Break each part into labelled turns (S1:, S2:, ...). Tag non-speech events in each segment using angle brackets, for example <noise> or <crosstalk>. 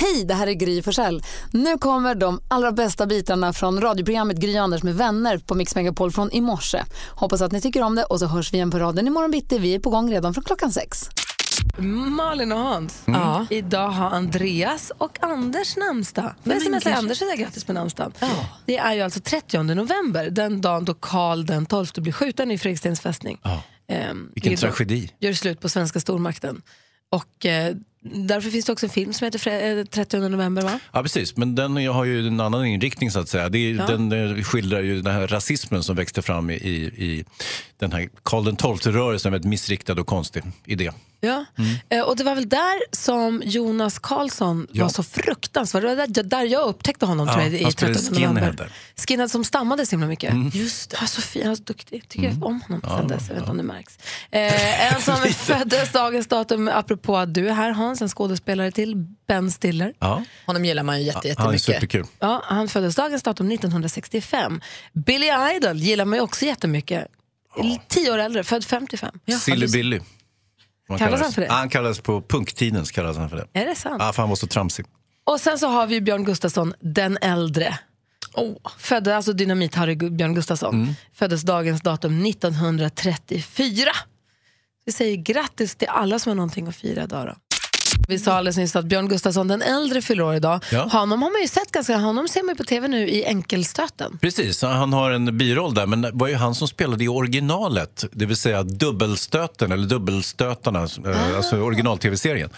S1: Hej, det här är Gry Forssell. Nu kommer de allra bästa bitarna från radioprogrammet Gry Anders med vänner på Mix Megapol från i morse. Hoppas att ni tycker om det och så hörs vi igen på raden imorgon bitti. Vi är på gång redan från klockan sex.
S2: Malin och Hans,
S3: Ja.
S2: idag har Andreas och Anders namnsdag. Får jag smsa Anders och säga grattis på namnsdagen? Det är ju alltså 30 november, den dagen då Karl den 12 blir skjuten i Fredrikstens fästning. Ehm,
S4: Vilken tragedi.
S2: Gör slut på svenska stormakten. Och eh, därför finns det också en film som heter Fre- eh, 30 november va?
S4: Ja, precis. Men den har ju en annan inriktning så att säga. Är, Den eh, skildrar ju den här rasismen som växte fram i, i, den här Karl XII-rörelsen, väldigt missriktad och konstig idé.
S2: Ja. Eh, och det var väl där som Jonas Karlsson
S4: Ja.
S2: var så fruktansvärd. Det var där, där jag upptäckte honom
S4: Ja,
S2: tror jag, i
S4: han spelade
S2: 13
S4: skinhead
S2: november.
S4: Mm.
S2: Skinhead som stammade så himla mycket. Just det. Var så fin, han var så duktig. Tycker jag om honom sen dess. Jag vet inte om det märks. Eh, en som <laughs> föddes dagens datum, apropå att du är här Hans, en skådespelare till, Ben Stiller.
S4: Ja,
S3: Honom gillar man ju jätte,
S4: han är
S3: jättemycket.
S4: superkul.
S2: Ja, han föddes dagens datum 1965. Billy Idol gillar man ju också jättemycket. Tio år äldre, född 55.
S4: Silly Billy. Man
S2: Kallas
S4: kallas-
S2: han för det?
S4: Ja, han kallas på punktiden så kallas han för det.
S2: Är det sant?
S4: Ja, för han var så tramsig.
S2: Och sen så har vi Björn Gustafsson, den äldre. Oh. Födde, alltså Dynamit-Harry Björn Gustafsson.
S4: Mm.
S2: Föddes dagens datum 1934. Vi säger grattis till alla som har någonting att fira idag då. Vi sa alldeles nyss att Björn Gustafsson, den äldre, fyller år idag.
S4: Ja.
S2: Honom har man ju sett ganska, honom ser man på tv nu i Enkelstöten.
S4: Precis, han har en biroll där, men det var ju han som spelade i originalet, det vill säga dubbelstöten, eller dubbelstötarna, eh, alltså original-tv-serien.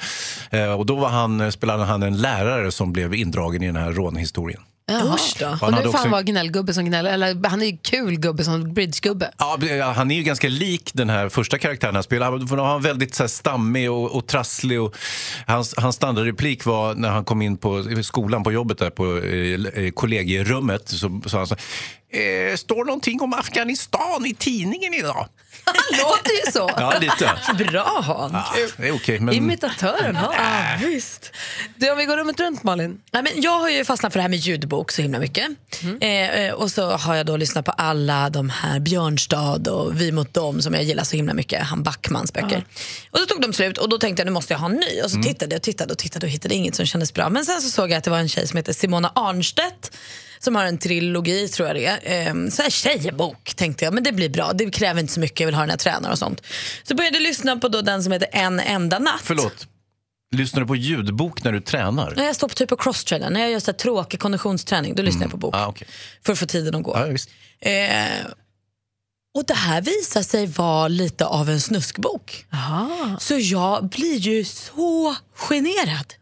S4: Eh, Och då var han, spelade han en lärare som blev indragen i den här rånhistorien.
S3: Usch då.
S2: Och
S4: Han
S2: nu får han vara gnällgubbe som gnäller, eller han är ju kul gubbe som bridgegubbe.
S4: Ja, han är ju ganska lik den här första karaktären han spelar. Han var väldigt så här, stammig och, och trasslig. Och hans, hans standardreplik var när han kom in på skolan på jobbet där på eh, eh, kollegierummet. Så sa han så eh, Står någonting om Afghanistan i tidningen idag?
S2: Han låter ju så.
S4: Ja, lite.
S3: Bra Hans.
S4: Ja, det är okej, men...
S2: Imitatören har. Ah, visst. Du, om vi går rummet runt Malin.
S3: Nej, men jag har ju fastnat för det här med ljudbok så himla mycket. Eh, eh, och så har jag då lyssnat på alla de här Björnstad och Vi mot dem som jag gillar så himla mycket, han Backmans böcker. Och så tog de slut och då tänkte jag nu måste jag ha en ny. Och så tittade jag och tittade och tittade och hittade inget som kändes bra. Men sen så såg jag att det var en tjej som heter Simona Arnstedt som har en trilogi tror jag det är. Eh, så här tjejbok tänkte jag, men det blir bra. Det kräver inte så mycket, jag vill ha den här tränaren och sånt. Så började jag lyssna på då den som heter En enda natt.
S4: Förlåt. Lyssnar du på ljudbok när du tränar?
S3: När jag står på typ på crosstrainer, när jag gör så här tråkig konditionsträning, då lyssnar jag på bok.
S4: Ah, okej.
S3: För att få tiden att gå.
S4: visst.
S3: Eh, och det här visar sig vara lite av en snuskbok. Så jag blir ju så generad.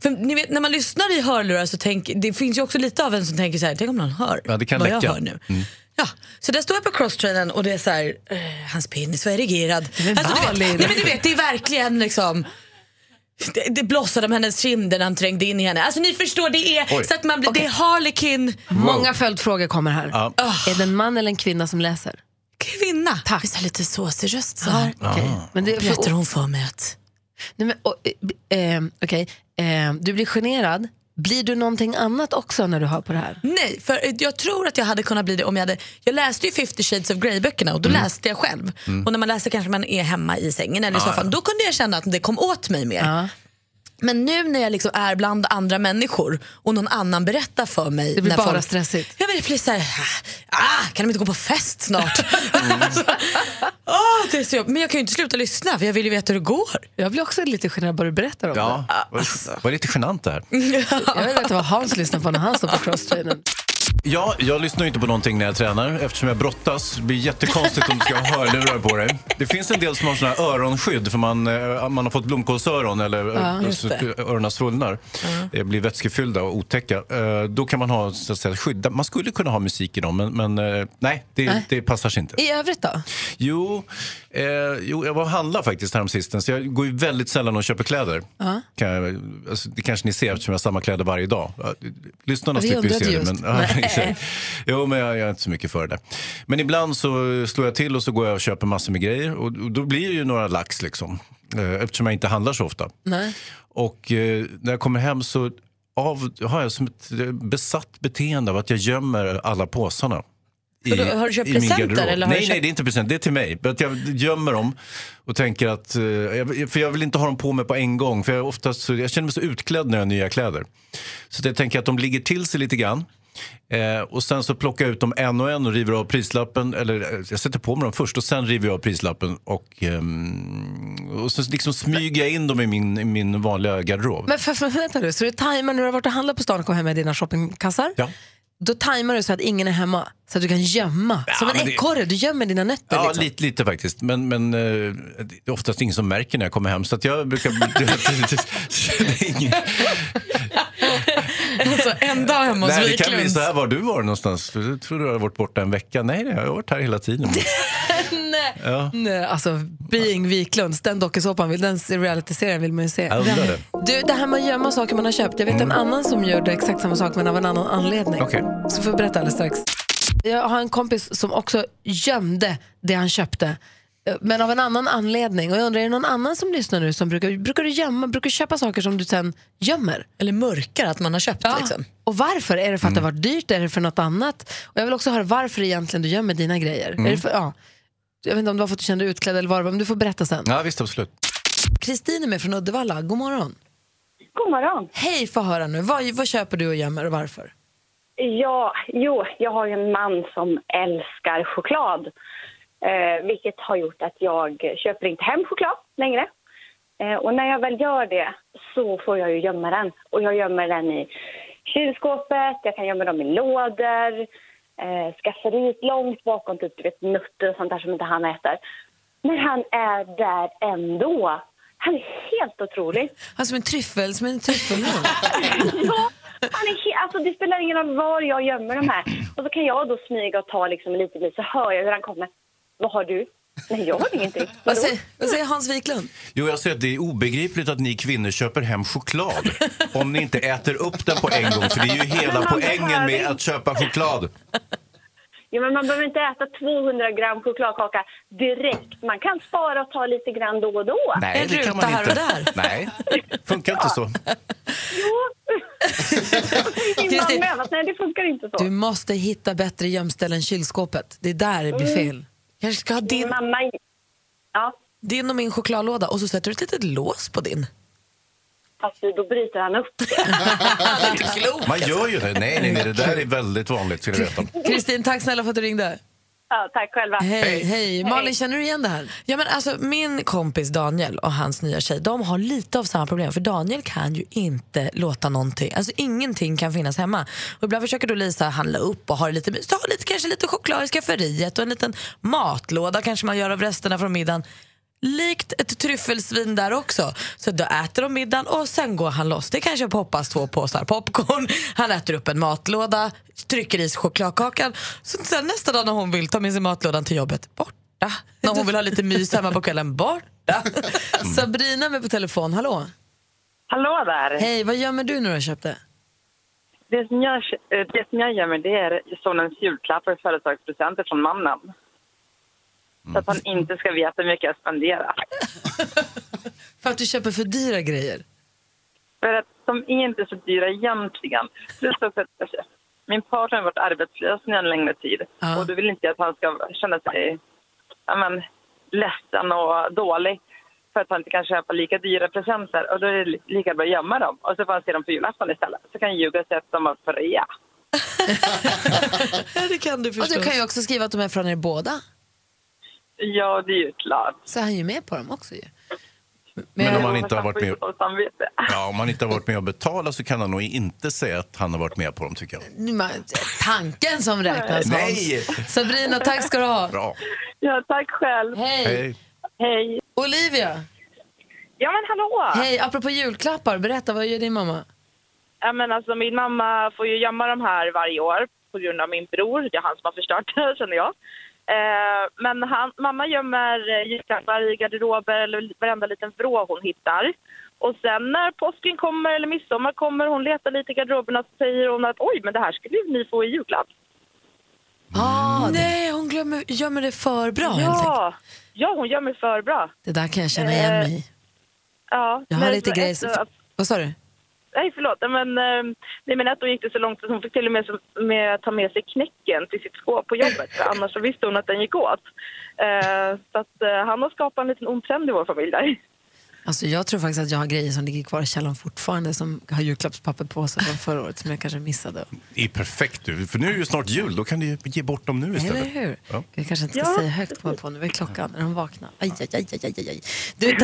S3: För ni vet, när man lyssnar i hörlurar så tänk, det finns ju också lite av en som tänker så här, tänk om någon hör
S4: Ja, det kan
S3: vad jag
S4: läcka.
S3: hör nu. Ja, så där står jag på crosstrainern och det är så här, eh, hans penis var erigerad. Alltså, du vet, nej, men du vet, det är verkligen liksom det, det blossade om hennes kinder när han trängde in i henne. Alltså ni förstår, det är
S4: Oj.
S3: så att man blir, det är Harlequin
S2: Många följdfrågor kommer här.
S4: Ja.
S2: Är det en man eller en kvinna som läser?
S3: kvinna. Tack. Så här lite såsig röst så här.
S2: Okej. Men det,
S3: Berättar hon för mig att
S2: nej, men, och, eh, eh, okej. Eh, du blir generad. Blir du någonting annat också när du hör på det här?
S3: Nej, för jag tror att jag hade kunnat bli det om jag hade... Jag läste ju 50 shades of Grey-böckerna och då läste jag själv. Och när man läser kanske man är hemma i sängen eller i soffan. Då kunde jag känna att det kom åt mig mer.
S2: Ja.
S3: Men nu när jag liksom är bland andra människor och någon annan berättar för mig.
S2: Det blir
S3: när
S2: bara
S3: folk,
S2: stressigt.
S3: Jag blir så här, ah, kan de inte gå på fest snart? <laughs> Ah, det är så. Men jag kan ju inte sluta lyssna för jag vill ju veta hur det går.
S2: Jag blir också lite generad bara du berättar om
S4: Ja,
S2: det.
S4: var, var lite genant det här.
S2: Jag vill veta vad Hans lyssnar på när han står på crosstrainern.
S4: Ja, jag lyssnar inte på någonting när jag tränar eftersom jag brottas. Det blir jättekonstigt om du ska ha hörlurar på dig. Det finns en del som har såna här öronskydd för man, eh, man har fått blomkålsöron eller ja,
S3: det.
S4: öronen svullnar. Det blir vätskefyllda och otäcka. Eh, Då kan man ha så att säga, skydd. Man skulle kunna ha musik i dem men, men eh, nej, det, det passar sig inte.
S2: I övrigt då?
S4: Jo, eh, jo, jag var och handlade faktiskt häromsistens. Jag går ju väldigt sällan och köper kläder. Kan jag, alltså, det kanske ni ser eftersom jag har samma kläder varje dag. Ja, Lyssnarna slipper ju se det. Men, <laughs> sig. Jo, men jag, jag är inte så mycket för det. Men ibland så slår jag till och så går jag och köper massor med grejer. Och, och då blir det ju några lax liksom. Eh, Eftersom jag inte handlar så ofta.
S2: Nej.
S4: Och eh, när jag kommer hem så av, har jag som ett eh, besatt beteende av att jag gömmer alla påsarna. I,
S3: Vadå, har du köpt presenter, eller
S4: nej,
S3: köpt-
S4: nej, det är inte present. Det är till mig. Att jag gömmer dem och tänker att... För jag vill inte ha dem på mig på en gång. För jag, oftast, jag känner mig så utklädd när jag har nya kläder. Så jag tänker att de ligger till sig lite grann. Eh, och sen så plockar jag ut dem en och en och river av prislappen. Eller eh, jag sätter på mig dem först och sen river jag av prislappen. Och, ehm, och så liksom smyger jag in dem i min, i min vanliga garderob.
S2: Men för, för, vänta nu, så du tajmar när du har varit och handlat på stan och kommer hem med dina shoppingkassar?
S4: Ja.
S2: Då tajmar du så att ingen är hemma, så att du kan gömma. Som en
S4: men det-
S2: ekorre, du gömmer dina nötter.
S4: Ja,
S2: liksom.
S4: lite, lite faktiskt. Men, men eh, det är oftast ingen som märker när jag kommer hem. Så att jag brukar... <laughs> det är ingen,
S3: Alltså, en dag hemma hos
S4: nej, det kan bli så här. Var du var någonstans? För Jag tror du har varit borta en vecka. Nej, jag har varit här hela tiden. <laughs>
S2: Nej.
S4: Ja.
S2: Nej, alltså Being Wiklunds, den dokusåpan, vill- den realityserien vill man ju se.
S4: Det.
S2: Du, det här med att gömma saker man har köpt. Jag vet en annan som gör det exakt samma sak men av en annan anledning.
S4: Okej.
S2: Så får jag berätta alldeles strax. Jag har en kompis som också gömde det han köpte. Men av en annan anledning. Och jag undrar, är det någon annan som lyssnar nu som brukar, brukar du gömma, brukar du köpa saker som du sen gömmer?
S3: Eller mörkar att man har köpt. Liksom.
S2: Och varför? Är det för att det har varit dyrt? Är det för något annat? Och jag vill också höra varför egentligen du gömmer dina grejer. Är det för, ja, jag vet inte om du har fått känna dig utklädd eller vad men du får berätta sen.
S4: Ja, visst, absolut.
S2: Kristin är med från Uddevalla. God morgon.
S5: God morgon.
S2: Hej, få höra nu. Vad, vad köper du och gömmer och varför?
S5: Ja, jo, jag har ju en man som älskar choklad. Eh, vilket har gjort att jag köper inte hem choklad längre. Eh, och när jag väl gör det så får jag ju gömma den. Och jag gömmer den i kylskåpet, jag kan gömma dem i lådor, eh, skafferiet långt bakom typ du vet, nötter och sånt där som inte han äter. Men han är där ändå. Han är helt otrolig.
S2: Han som en tryffel, som en tryffelhund. <laughs>
S5: Ja, han är he- alltså, det spelar ingen roll var jag gömmer de här. Och så kan jag då smyga och ta liksom lite bit så hör jag hur han kommer. Vad har du? Nej, jag har ingenting.
S2: vad, säger, vad säger Hans Wiklund?
S4: Jo, jag säger att det är obegripligt att ni kvinnor köper hem choklad om ni inte äter upp den på en gång. För det är ju hela
S5: Men han
S4: poängen med att köpa choklad.
S5: Ja, men man behöver inte äta 200 gram chokladkaka direkt. Man kan spara och ta lite grann då och då.
S4: Nej,
S2: En
S4: det kan
S2: ruta
S4: man
S2: här
S4: inte.
S2: och där.
S4: Nej, funkar inte så.
S5: Jo. Min
S2: Kristin.
S5: Nej, det funkar inte så.
S2: Du måste hitta bättre gömställen än kylskåpet. Det är där det blir fel.
S3: Kanske ska ha
S5: Min
S3: din,
S5: mamma... Ja,
S3: din och min chokladlåda och så sätter du ett litet lås på din.
S5: fast då bryter han upp det. <laughs>
S3: Det är inte klokt.
S4: Man gör ju det. Nej, nej, nej det där är väldigt vanligt.
S2: Kristin, tack snälla för att du ringde.
S5: Ja, tack själva.
S2: Hej, hej. Malin, känner du igen det här?
S3: Ja, men alltså, min kompis Daniel och hans nya tjej de har lite av samma problem. För Daniel kan ju inte låta någonting, alltså ingenting kan finnas hemma. Och ibland försöker då Lisa handla upp och ha lite mys. Ta lite, kanske lite choklad i skafferiet och en liten matlåda kanske man gör av resterna från middagen. Likt ett tryffelsvin där också. Så då äter de middagen och sen går han loss. Det kanske poppas två påsar popcorn. Han äter upp en matlåda, trycker i sig chokladkakan. Så sen nästa dag när hon vill ta med sig matlådan till jobbet, borta. När hon vill ha lite mys hemma på kvällen, borta.
S2: Sabrina är med på telefon. Hallå.
S6: Hallå där!
S2: Hej, vad gömmer du när du har köpt det?
S6: Det som jag, det som jag gömmer det är sonens julklappar och födelsedagspresenter från mannen. Så att han inte ska veta hur mycket jag spenderar. <laughs>
S2: För att du köper för dyra grejer.
S6: För att de är inte så dyra egentligen. Plus också att alltså, min partner har varit arbetslös nu en längre tid.
S2: Ja.
S6: Och då vill inte jag att han ska känna sig ja, men, ledsen och dålig för att han inte kan köpa lika dyra presenter. Och då är det li- lika bra att gömma dem. Och så får han se dem på julafton istället. Så kan jag ljuga och säga att de var på rea.
S3: Ja, det kan du
S2: Och
S3: förstå.
S2: du kan ju också skriva att de är från er båda.
S6: Ja, det är ju klart.
S2: Så är han ju med på dem också ju.
S4: Men om
S6: Jo,
S4: han inte har varit med... Ja, om han inte har varit med och betalat så kan han nog inte säga att han har varit med på dem, tycker jag.
S2: Man- Tanken som räknas, Hans.
S4: Nej!
S2: Sabrina, tack ska du ha.
S4: Bra.
S6: Ja, tack själv.
S2: Hej.
S4: Hej.
S6: Hej.
S2: Olivia,
S6: Ja, men hallå!
S2: hej. Apropå julklappar, berätta, vad gör din mamma?
S6: Ja, men alltså, min mamma får ju gömma de här varje år på grund av min bror. Det är han som har förstört det, <laughs> känner jag. Eh, men han, mamma gömmer eh, julklappar i garderober eller varenda liten vrå hon hittar. Och sen när påsken kommer eller midsommar kommer, hon letar lite i garderoberna så säger hon att oj, men det här skulle ju ni få i julklapp.
S2: Ah, Nej, hon glömmer, gömmer det för bra helt enkelt.
S6: Ja, ja, hon gör mig för bra.
S2: Det där kan jag känna igen
S6: Eh,
S2: mig i.
S6: Ja,
S2: Jag har lite grejer.
S6: att-
S2: Vad sa du?
S6: Nej, förlåt. Men, ehm, nej, men ett år gick det så långt att hon fick till och med med ta med sig knäcken till sitt skåp på jobbet. För annars så visste hon att den gick åt. Eh, så att, eh, han har skapat en liten ond trend i vår familj där.
S2: Alltså, jag tror faktiskt att jag har grejer som ligger kvar i källaren fortfarande som har julklappspapper på sig från förra året som jag kanske missade.
S4: Det är perfekt du, för nu är ju snart jul. Då kan du ge bort dem nu istället.
S2: Eller hur?
S4: Ja.
S2: Jag kanske inte ska
S6: Ja,
S2: säga högt på, på nu. Är klockan? När de vaknar? Aj, aj, aj, aj, aj, aj. Du,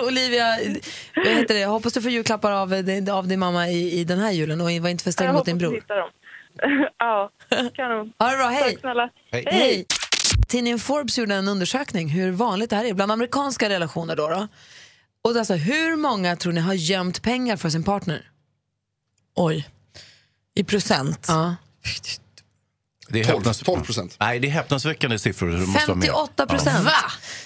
S2: <laughs> Olivia, vad heter det? jag hoppas du får julklappar av, av din mamma i, i den här julen och var inte för sträng
S6: Jag
S2: mot
S6: hoppas
S2: din bror.
S6: hitta dem. <laughs> ja, kanon.
S2: Ha det bra, hej!
S6: Tack snälla.
S4: Hej.
S2: Hej! Tidningen Forbes gjorde en undersökning hur vanligt det här är bland amerikanska relationer. Då, då. Och alltså, hur många tror ni har gömt pengar för sin partner?
S3: Oj. I procent?
S2: Ja.
S4: Det är
S7: 12,
S4: häpnas-
S7: 12 procent.
S4: Nej, det är häpnadsväckande siffror. så det måste vara mer.
S2: 58 procent.
S3: Va?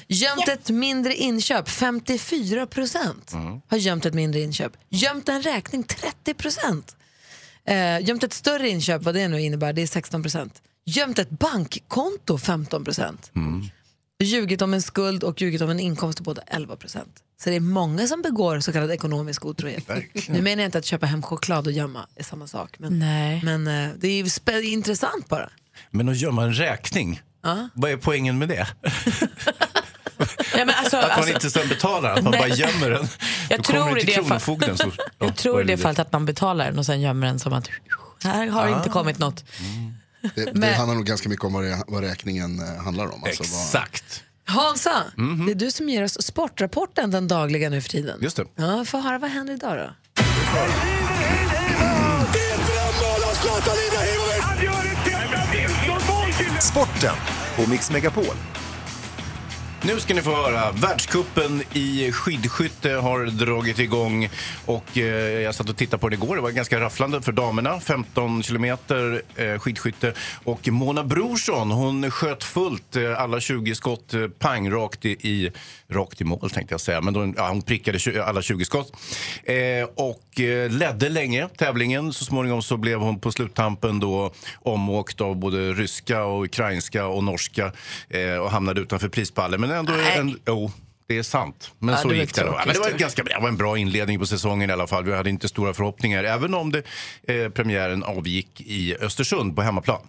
S2: Gömt ett mindre inköp, 54 procent. Har gömt ett mindre inköp. Gömt en räkning, 30 procent. Eh, gömt ett större inköp, vad det nu innebär, det är 16 procent. Gömt ett bankkonto, 15 procent. Ljugit om en skuld och ljugit om en inkomst, båda 11 procent. Så det är många som begår så kallad ekonomisk otrohet. Nu menar jag inte att köpa hem choklad och gömma är samma sak. Men,
S3: Nej.
S2: men eh, det är ju spä- intressant bara.
S4: Men att gömma en räkning,
S2: Ja.
S4: vad är poängen med det?
S3: Ja, men alltså,
S4: Att man
S3: alltså,
S4: inte sen betalar, att man
S3: Nej.
S4: bara gömmer den.
S3: Jag
S4: Då
S3: tror
S4: det
S3: i
S4: till
S3: det fall-.
S4: Så, ja,
S3: jag tror i det fallet att man betalar den och sen gömmer den som att här har
S4: Ah.
S3: inte kommit något.
S7: Det, det
S3: Men-
S7: handlar nog ganska mycket om vad, det, vad räkningen eh, handlar om. Alltså vad,
S4: Exakt.
S2: Hansa, det är du som ger oss sportrapporten den dagliga nu för tiden.
S4: Just det.
S2: Ja, få höra vad händer idag då?
S8: Sporten på Mix Megapol.
S4: Nu ska ni få höra. Världskuppen i skidskytte har dragit igång. Och, eh, jag satt och tittade på den igår. Det var ganska rafflande för damerna. 15 kilometer eh, skidskytte. Och Mona Brorsson hon sköt fullt eh, alla 20 skott eh, pang rakt i, i, rakt i mål tänkte jag säga. Men då, ja, hon prickade 20, alla 20 skott. Eh, och eh, ledde länge tävlingen. Så småningom så blev hon på sluttampen då omåkt av både ryska och ukrainska och norska eh, och hamnade utanför prispallen. Men ändå en, jo, det är sant. Men
S3: Ja,
S4: så
S3: det
S4: gick det. Då. Men det var, en ganska, det var en bra inledning på säsongen i alla fall. Vi hade inte stora förhoppningar, även om det, eh, premiären avgick i Östersund på hemmaplan.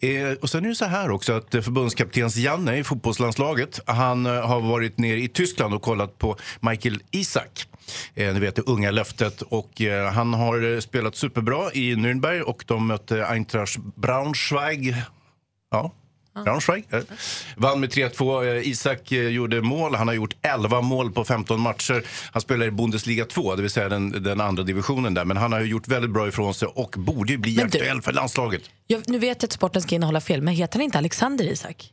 S4: Eh, och sen är det så här också att eh, förbundskaptens Janne i fotbollslandslaget, han eh, har varit nere i Tyskland och kollat på Michael Isak. Eh, ni vet det unga löftet. Och, eh, han har eh, spelat superbra i Nürnberg och de mötte Eintracht Braunschweig. Ja, Braunschweig. eh. Vann med 3-2. Eh, Isak eh, gjorde mål. Han har gjort 11 mål på 15 matcher. Han spelar i Bundesliga 2, det vill säga den, den andra divisionen där. Men han har ju gjort väldigt bra ifrån sig och borde ju bli
S3: Men du-
S4: aktuell för landslaget.
S3: Jag, nu vet jag att sporten ska innehålla fel, men heter han inte Alexander Isak?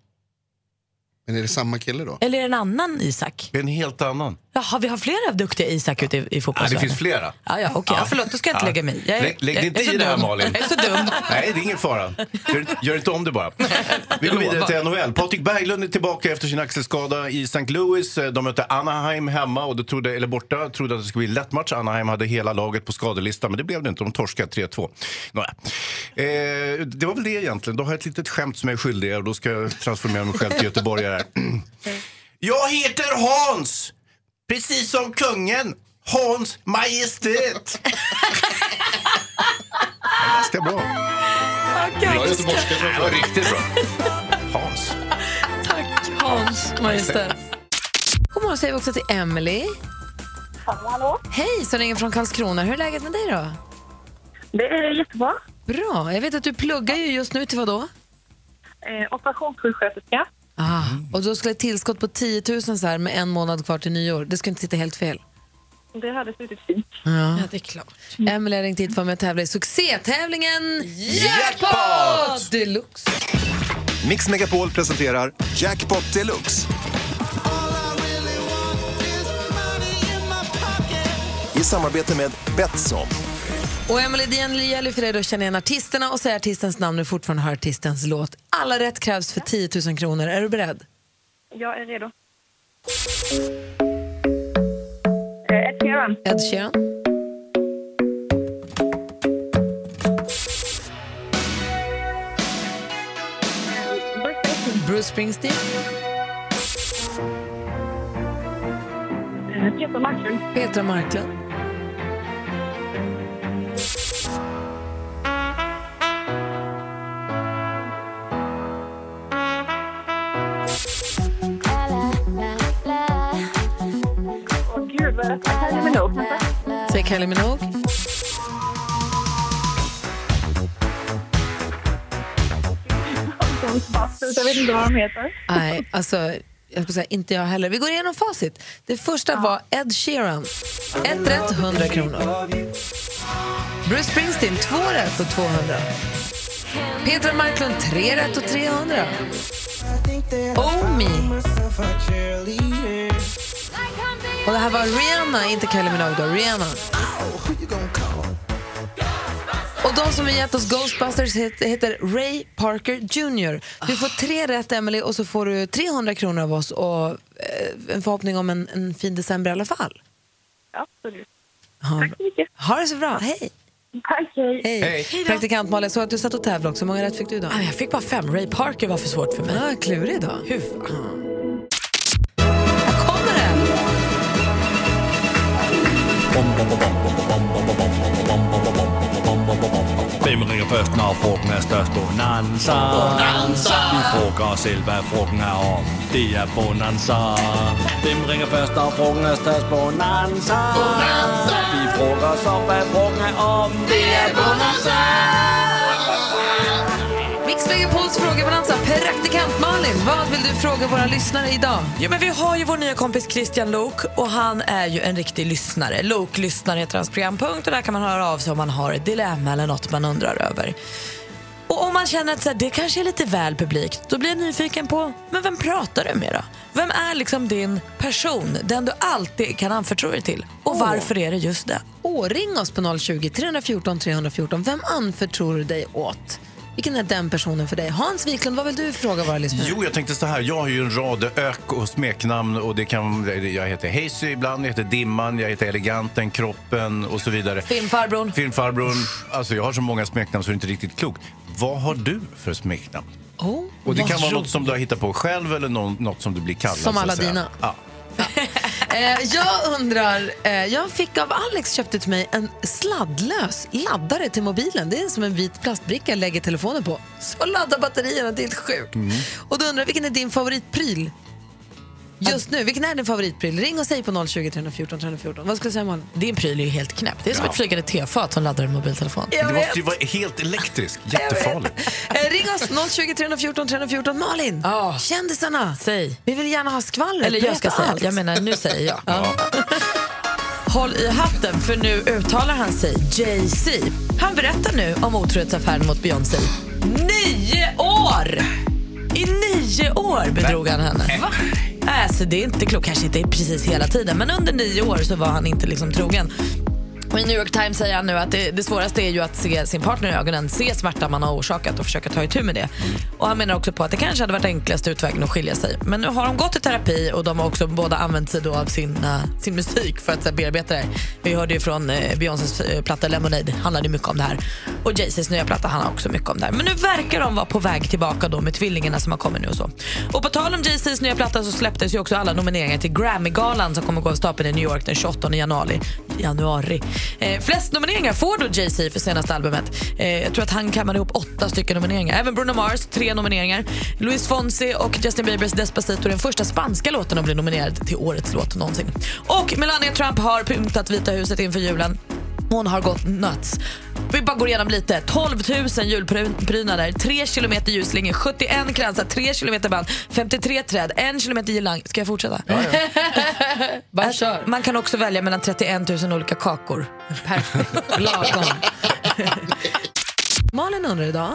S7: Men är det samma kille då?
S3: Eller är det en annan Isak?
S4: En helt annan.
S3: Jaha, vi har flera duktiga Isak ute i, i
S4: Ja,
S3: fotbollsvärlden.
S4: det finns flera.
S3: Ja, ja, okej. Ja, förlåt, då ska jag inte lägga mig. Jag är-
S4: Lägg, dig inte i det här. Malin.
S3: Jag är så dum.
S4: Nej, det är ingen fara. Gör, gör inte om det bara. Vi går vidare till NHL. Patrik Berglund är tillbaka efter sin axelskada i St. Louis. De mötte Anaheim hemma, och det trodde, eller borta. trodde att det skulle bli en lätt match. Anaheim hade hela laget på skadelistan, men det blev det inte. De torskade 3-2. Nåja. Eh, det var väl det egentligen. Då har jag ett litet skämt som jag är skyldig er och då ska jag transformera mig själv till göteborgare. <clears throat> Jag heter Hans! Precis som kungen. Hans Majestät. Ja, Ganska bra.
S7: Bra göteborgska
S4: Det var riktigt bra. Hans.
S2: Tack Hans Majestät. God morgon säger vi också till Emily.
S5: Hallå, hallå.
S2: Hej, så ringer från Karlskrona. Hur är läget med dig då?
S5: Det är jättebra.
S2: Bra. Jag vet att du pluggar ju just nu till vad då?
S5: Eh, operationssjuksköterska.
S2: Ah, och då skulle ett tillskott på 10 000 så här med en månad kvar till nyår. Det ska inte sitta helt fel.
S5: Det hade suttit fint.
S2: Ja.
S3: det är klart.
S2: Emily har ringt hit för mig att tävla i succétävlingen
S8: Jackpot!
S2: Jackpot Deluxe.
S8: Mix Megapol presenterar Jackpot Deluxe. I samarbete med Betsson.
S2: Och Emily, det gäller för dig då att känna igen artisterna och säga artistens namn när du fortfarande hör artistens låt. Alla rätt krävs för 10 000 kronor. Är du beredd?
S5: Jag är redo. Eh, Ed Sheeran.
S2: Ed Sheeran. Bruce Springsteen.
S5: Eh, Peter Marklund.
S2: Petra Marklund.
S5: Kylie Minogue?
S2: Säg Kylie Minogue.
S5: Jag vet inte vad de heter.
S2: Nej, alltså, jag ska säga, inte jag heller. Vi går igenom facit. Det första var Ed Sheeran. Ett rätt, 100 kronor. Bruce Springsteen, två rätt och 200. Petra Marklund, tre rätt och 300. Oh me. Och det här var Rihanna, inte Kylie Minogue då, Rihanna. Och de som har gett oss Ghostbusters heter, Ray Parker Jr. Du får tre rätt, Emily, och så får du 300 kronor av oss och eh, en förhoppning om en, en fin december i alla fall.
S5: Absolut.
S2: Ha,
S5: Tack så mycket.
S2: ha det så bra, hej!
S5: Tack, hej.
S2: Hej. Praktikant Malin, så att du satt och tävlade också. Hur många rätt fick du då?
S3: Ah, Jag fick bara fem. Ray Parker var för svårt för mig.
S2: Ja, klurig då.
S3: Hur
S9: Vem ringer först när frågan är störst? Bonanza. Bonanza. Vi frågar oss själva vad frågan är om. Det är Bonanza. Vem ringer först när frågan är störst? Bonanza. Bonanza. Vi frågar oss om, vad är er om. Det är Bonanza.
S2: Megapols frågebalansa. Praktikant Malin, vad vill du fråga våra lyssnare idag?
S3: Jo, men vi har ju vår nya kompis Christian Lok och han är ju en riktig lyssnare. Lok lyssnar heter hans programpunkt och där kan man höra av sig om man har ett dilemma eller något man undrar över. Och om man känner att så här, det kanske är lite väl publikt, då blir jag nyfiken på, men vem pratar du med då? Vem är liksom din person, den du alltid kan anförtro dig till? Och varför är det just det?
S2: Åh, ring oss på 020 314 314. Vem anförtror du dig åt? Vilken är den personen för dig? Hans Wiklund, vad vill du fråga våra lyssnare?
S4: Jo, jag tänkte så här. Jag har ju en rad ök och smeknamn. Och det kan, jag heter Hazy ibland, jag heter Dimman, jag heter Eleganten, Kroppen och så vidare.
S3: Filmfarbrorn.
S4: Filmfarbrorn. Alltså, jag har så många smeknamn så det är inte riktigt klokt. Vad har du för smeknamn?
S2: Oh,
S4: Och det kan vara något som du har hittat på själv eller något som du blir kallad.
S2: Som alla dina.
S4: Ja. <laughs>
S2: Eh, jag undrar, eh, jag fick av Alex köpte till mig en sladdlös laddare till mobilen. Det är som en vit plastbricka jag lägger telefonen på. Så laddar batterierna, det är helt sjukt. Och då undrar jag, vilken är din favoritpryl? Just nu, vilken är din favoritpryl? Ring och säg på 020 314 314. Vad skulle du säga Malin?
S3: Din pryl är ju helt knäpp. Det är som
S4: Ja.
S3: ett flygande tefat som laddar en mobiltelefon.
S2: Jag
S4: Det
S2: vet.
S4: måste ju vara helt elektriskt. Jättefarligt.
S2: Eh, ring oss 020 314 314. Malin,
S3: Ja.
S2: kändisarna.
S3: Säg.
S2: Vi vill gärna ha skvallret.
S3: Eller jag ska säga,
S2: allt.
S3: jag menar nu säger jag. <laughs> Håll i hatten för nu uttalar han sig Jay-Z. Han berättar nu om otrohetsaffären mot Beyoncé. Nio år! I nio år bedrog han henne. Va? Alltså, det är inte klokt, kanske inte precis hela tiden men under nio år så var han inte liksom trogen. Och I New York Times säger han nu att det, det svåraste är ju att se sin partner i ögonen, se smärtan man har orsakat och försöka ta itu med det. Och Han menar också på att det kanske hade varit enklaste utvägen att skilja sig. Men nu har de gått i terapi och de har också båda använt sig då av sin, eh, sin musik för att så här, bearbeta det. Vi hörde ju från uh, Beyoncés eh, platta Lemonade, handlade mycket om det här. Och Jay-Z's nya platta handlar också mycket om det här. Men nu verkar de vara på väg tillbaka då med tvillingarna som har kommit nu och så. Och på tal om Jay-Z's nya platta så släpptes ju också alla nomineringar till Grammy-galan som kommer gå av stapeln i New York den 28 januari. januari. Eh, flest nomineringar får då Jay-Z för senaste albumet. Eh, jag tror att han kammade ihop åtta stycken nomineringar. Även Bruno Mars, tre nomineringar. Luis Fonsi och Justin Biebers Despacito är den första spanska låten att bli nominerad till årets låt någonsin. Och Melania Trump har pyntat Vita huset inför julen. Hon har gått nuts. Vi bara går igenom lite. 12 000 julprydnader, 3 kilometer ljusslingor, 71 kransar, 3 kilometer band, 53 träd, 1 kilometer girlang. Ska jag fortsätta? <laughs>
S2: Bara kör.
S3: Man kan också välja mellan 31 000 olika kakor.
S2: Perfekt. <laughs> Lagom. Malin undrar idag.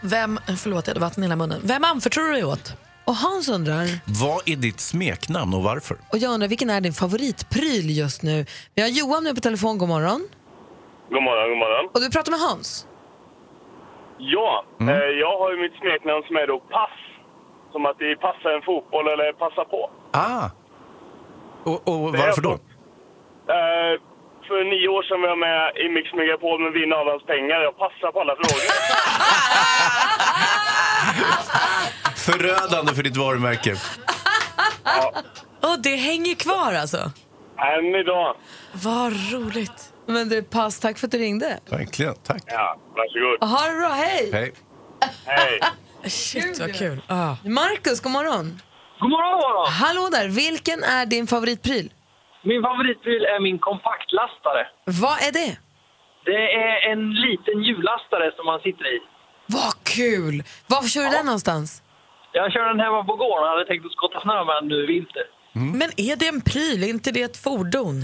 S3: Vem, förlåt jag hade vatten i hela munnen. Vem anförtror du dig åt?
S2: Och Hans undrar.
S4: Vad är ditt smeknamn och varför?
S2: Och jag undrar, vilken är din favoritpryl just nu? Vi har Johan nu på telefon, god morgon.
S10: God morgon, god morgon.
S2: Och du pratar med Hans.
S10: Ja,
S4: Mm.
S10: eh, jag har ju mitt smeknamn som är då pass. Som att det passar en fotboll eller passa på.
S4: Ah! Och, och varför då?
S10: Eh, för nio år sedan var jag med i Mix Megapol med Vinna alla hans pengar. Jag passar på alla frågor. <laughs> <laughs>
S4: Förödande för ditt varumärke.
S3: Åh, det hänger kvar alltså?
S10: Än idag.
S3: Vad roligt.
S2: Men du, pass, tack för att du ringde.
S4: Verkligen, tack.
S10: Ja, varsågod.
S2: Ha det bra, hej!
S4: Hej.
S10: Hej. <laughs>
S3: Shit, vad kul. Ah.
S2: Marcus, god morgon.
S11: God morgon, god morgon.
S2: Hallå där, vilken är din favoritpryl?
S11: Min favoritbil är min kompaktlastare.
S2: Vad är det?
S11: Det är en liten hjullastare som man sitter i.
S2: Vad kul! Var kör du den någonstans?
S11: Jag kör den hemma på gården och hade tänkt att skotta snö med den nu i vinter.
S3: Men är det en pryl? Är inte det ett fordon?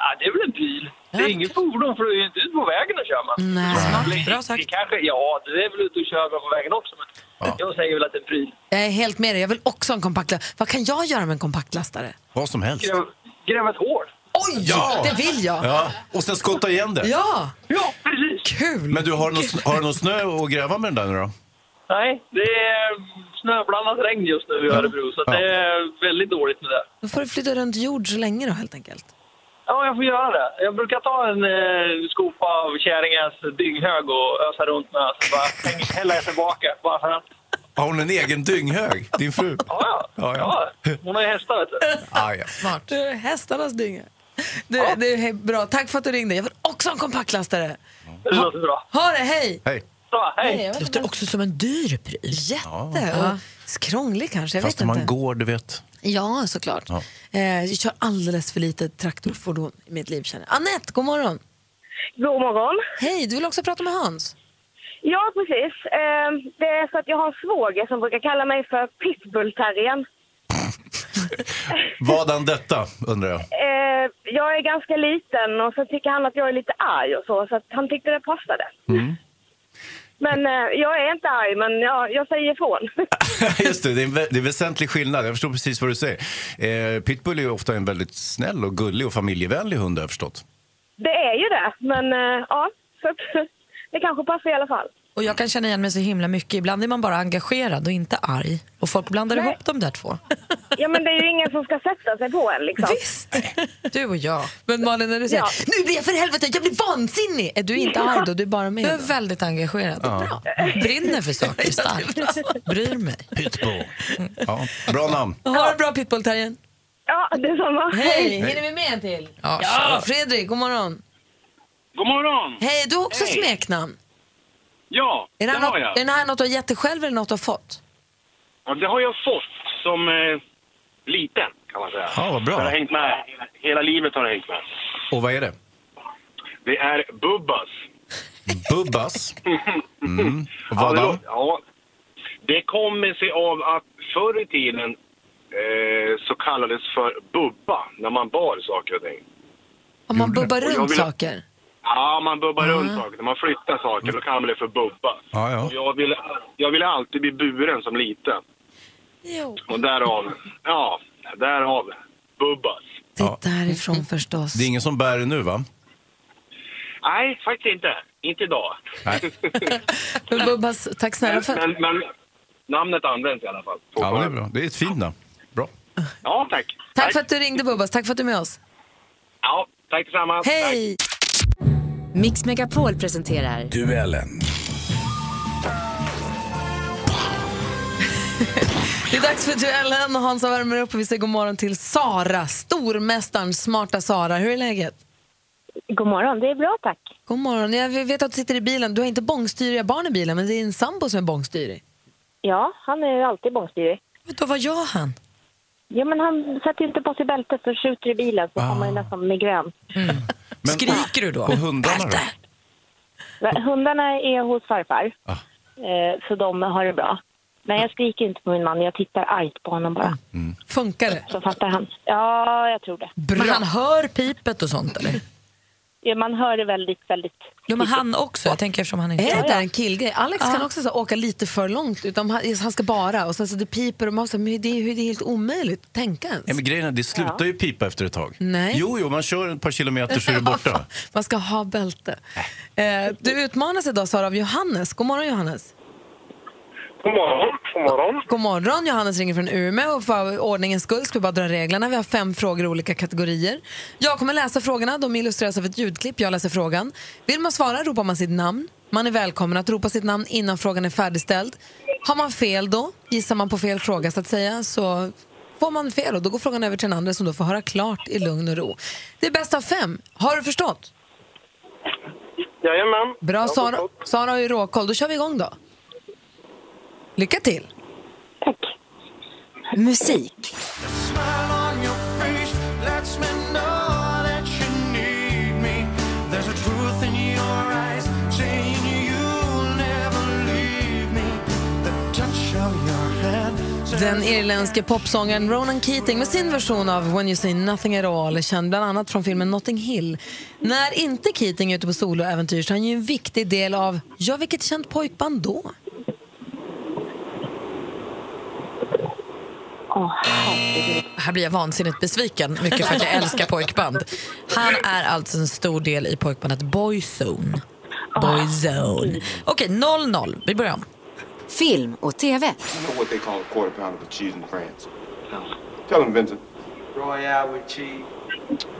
S11: Ja, det är väl en bil. Det är inget fordon för du är ju inte ute på vägen och kör man.
S2: Nej.
S11: Smart. Bra sagt. Det kanske, ja, du är väl ute och kör på vägen också. Men jag säger väl att det är en pryl.
S2: Jag är helt med dig, jag vill också ha en kompaktlastare. Vad kan jag göra med en kompaktlastare?
S4: Vad som helst.
S11: Gräv, gräva ett hål.
S2: Oj,
S4: Ja.
S2: det vill jag!
S4: Ja, och sen skotta igen det.
S2: Ja!
S11: Ja, precis.
S2: Kul!
S4: Men du, har du någon, har du någon snö att gräva med den där nu då?
S11: Nej, det är snöblandat regn just nu i Örebro, så att det är väldigt dåligt med det.
S2: Då får du flytta runt jord så länge då helt enkelt.
S11: Ja, jag får göra det. Jag brukar ta en eh, skopa av kärringens dynghög och ösa runt med. Så bara hälla jag tillbaka, bara för att.
S4: Har hon en egen dynghög, din fru?
S11: Ja,
S4: ja.
S11: ja. Hon har ju hästar, vet du.
S4: Ah, ja.
S2: Smart. Du är hästarnas dynga. Du, Det är bra, tack för att du ringde. Jag vill också ha en kompaktlastare.
S11: Det låter bra.
S2: Ha det, hej!
S4: Hej.
S11: Bra, hej.
S3: Det låter också som en dyr pryl.
S2: Jätte.
S3: Ja.
S2: Och krånglig kanske, jag
S4: Fast
S2: vet
S4: man
S2: inte.
S4: går, du vet.
S2: Ja, såklart.
S4: Ja.
S2: Eh, jag kör alldeles för lite traktorfordon i mitt liv. Känner. jag. Annette, god morgon.
S5: God morgon.
S2: Hej, du vill också prata med Hans?
S5: Ja, precis. Eh, det är så att jag har en svåger som brukar kalla mig för pitbullterriern. <laughs>
S4: Vadan detta, undrar jag.
S5: Eh, jag är ganska liten och så tycker han att jag är lite arg och så, så att han tyckte det passade.
S4: Mm.
S5: Men eh, jag är inte arg, men ja, jag säger ifrån. <laughs>
S4: Just det, det är, en, vä- det är en väsentlig skillnad. Jag förstår precis vad du säger. Eh, pitbull är ju ofta en väldigt snäll och gullig och familjevänlig hund har jag förstått.
S5: det är ju det, men eh, ja, så <laughs> det kanske passar i alla fall.
S3: Och jag kan känna igen mig så himla mycket. Ibland är man bara engagerad och inte arg. Och folk blandar
S5: Nej.
S3: ihop de där två.
S5: Ja, men det är ju ingen som ska sätta sig på en liksom.
S2: Visst!
S3: Du och jag.
S2: Men Malin, när du säger
S5: Ja.
S2: nu blir jag för helvete, jag blir vansinnig! Är du inte arg då? Du är bara med
S3: Du är
S2: då?
S3: väldigt engagerad.
S4: Ja.
S3: Brinner för saker <laughs> starkt. Bryr mig.
S4: Pitbull. Ja, bra namn.
S2: Ha det bra pitbullterriern.
S5: Ja, detsamma.
S2: Hej! Hinner vi med en till?
S3: Ja,
S2: Ja, Fredrik, god morgon.
S10: God morgon!
S2: Hej, du har också
S10: Hej.
S2: smeknamn.
S10: Ja,
S2: Är det,
S10: det
S2: här
S10: har
S2: något,
S10: jag.
S2: är det här något du har gett dig själv eller något du har fått?
S10: Ja, det har jag fått som eh, liten, kan man säga.
S4: Ja, vad bra.
S10: Det har hängt med. Hela livet har det hängt med.
S4: Och vad är det?
S10: Det är Bubbas.
S4: Bubbas. <laughs> Mm. Och
S10: Ja, det, ja, kommer sig av att förr i tiden eh, så kallades för bubba när man bar saker och ting.
S2: Om man bubbar
S10: Och jag
S2: runt
S10: vill-
S2: saker?
S10: Ja, man bubbar runt saker. Man flyttar saker då kallar man det för bubba.
S4: Ja, ja.
S10: Jag ville, jag ville alltid bli buren som liten.
S2: Jo.
S10: Och därav, ja, därav Bubbas.
S2: Det är därifrån förstås.
S4: Det är ingen som bär det nu, va?
S10: Nej, faktiskt inte. Inte idag.
S4: Nej. <laughs>
S2: Men Bubbas, tack snälla för
S10: Men, men namnet används i alla fall.
S4: Ja, men det är bra. Det är ett fint namn. Bra.
S10: Ja, tack.
S2: Tack för att du ringde Bubbas, tack för att du är med oss.
S10: Ja, tack detsamma.
S2: Hej!
S12: Mix Megapol presenterar
S9: Duellen.
S2: Det är dags för duellen och Hansa värmer upp och vi säger god morgon till Sara, stormästaren, smarta Sara. Hur är läget?
S5: God morgon, det är bra tack.
S2: God morgon. Jag vet att du sitter i bilen. Du har inte bångstyriga barn i bilen, men det är en sambo som är bångstyrig.
S5: Ja, han är ju alltid bångstyrig.
S3: Då, vad gör han?
S5: Ja, men han sätter inte på sig bältet och skjuter i bilen så får man ju nästan migrän.
S4: Men,
S3: Skriker du då?
S4: Och hundarna då?
S5: Men Hundarna är hos farfar,
S4: Ah.
S5: eh, så de har det bra. Men jag skriker inte på min man, jag tittar argt på honom bara.
S2: Funkar det?
S5: Så fattar han. Ja, jag tror det.
S3: Men han hör pipet och sånt eller?
S5: Ja, man hör det väldigt, väldigt...
S3: Jo men han också, jag tänker eftersom han inte...
S2: Är det där en killgrej? Alex kan också så, åka lite för långt. Utan han, han ska bara och sen så det piper och man så, men det, är, det är helt omöjligt att tänka ens.
S4: Ja, men grejen är, det slutar ju pipa efter ett tag.
S2: Nej.
S4: Jo, jo, man kör ett par kilometer så är det borta. <laughs>
S2: Man ska ha bälte. Eh, du utmanas idag Sara av Johannes. God morgon Johannes.
S13: God morgon. God morgon.
S2: God morgon, Johannes ringer från Umeå och för ordningens skull ska vi bara dra reglerna. Vi har fem frågor i olika kategorier. Jag kommer läsa frågorna, de illustreras av ett ljudklipp. Jag läser frågan. Vill man svara ropar man sitt namn. Man är välkommen att ropa sitt namn innan frågan är färdigställd. Har man fel då, gissar man på fel fråga så att säga, så får man fel och då går frågan över till den andra som då får höra klart i lugn och ro. Det är bäst av fem. Har du förstått?
S13: Jajamän.
S2: Bra, Sara. Sara har ju råkoll. Då kör vi igång då. Lycka till!
S12: Musik.
S2: Den irländske popsångaren Ronan Keating med sin version av When you say nothing at all känd bland annat från filmen Notting Hill. När inte Keating är ute på soloäventyr så är han ju en viktig del av, ja vilket känt pojkband då?
S3: Här blir jag vansinnigt besviken, mycket för att jag älskar pojkband. Han är alltså en stor del i pojkbandet Boyzone. Boyzone. Okej, 0-0. Vi börjar om.
S12: Film och TV.
S14: You know what they call a quarter pounder with cheese in France? Tell him, Vincent. Royale with cheese.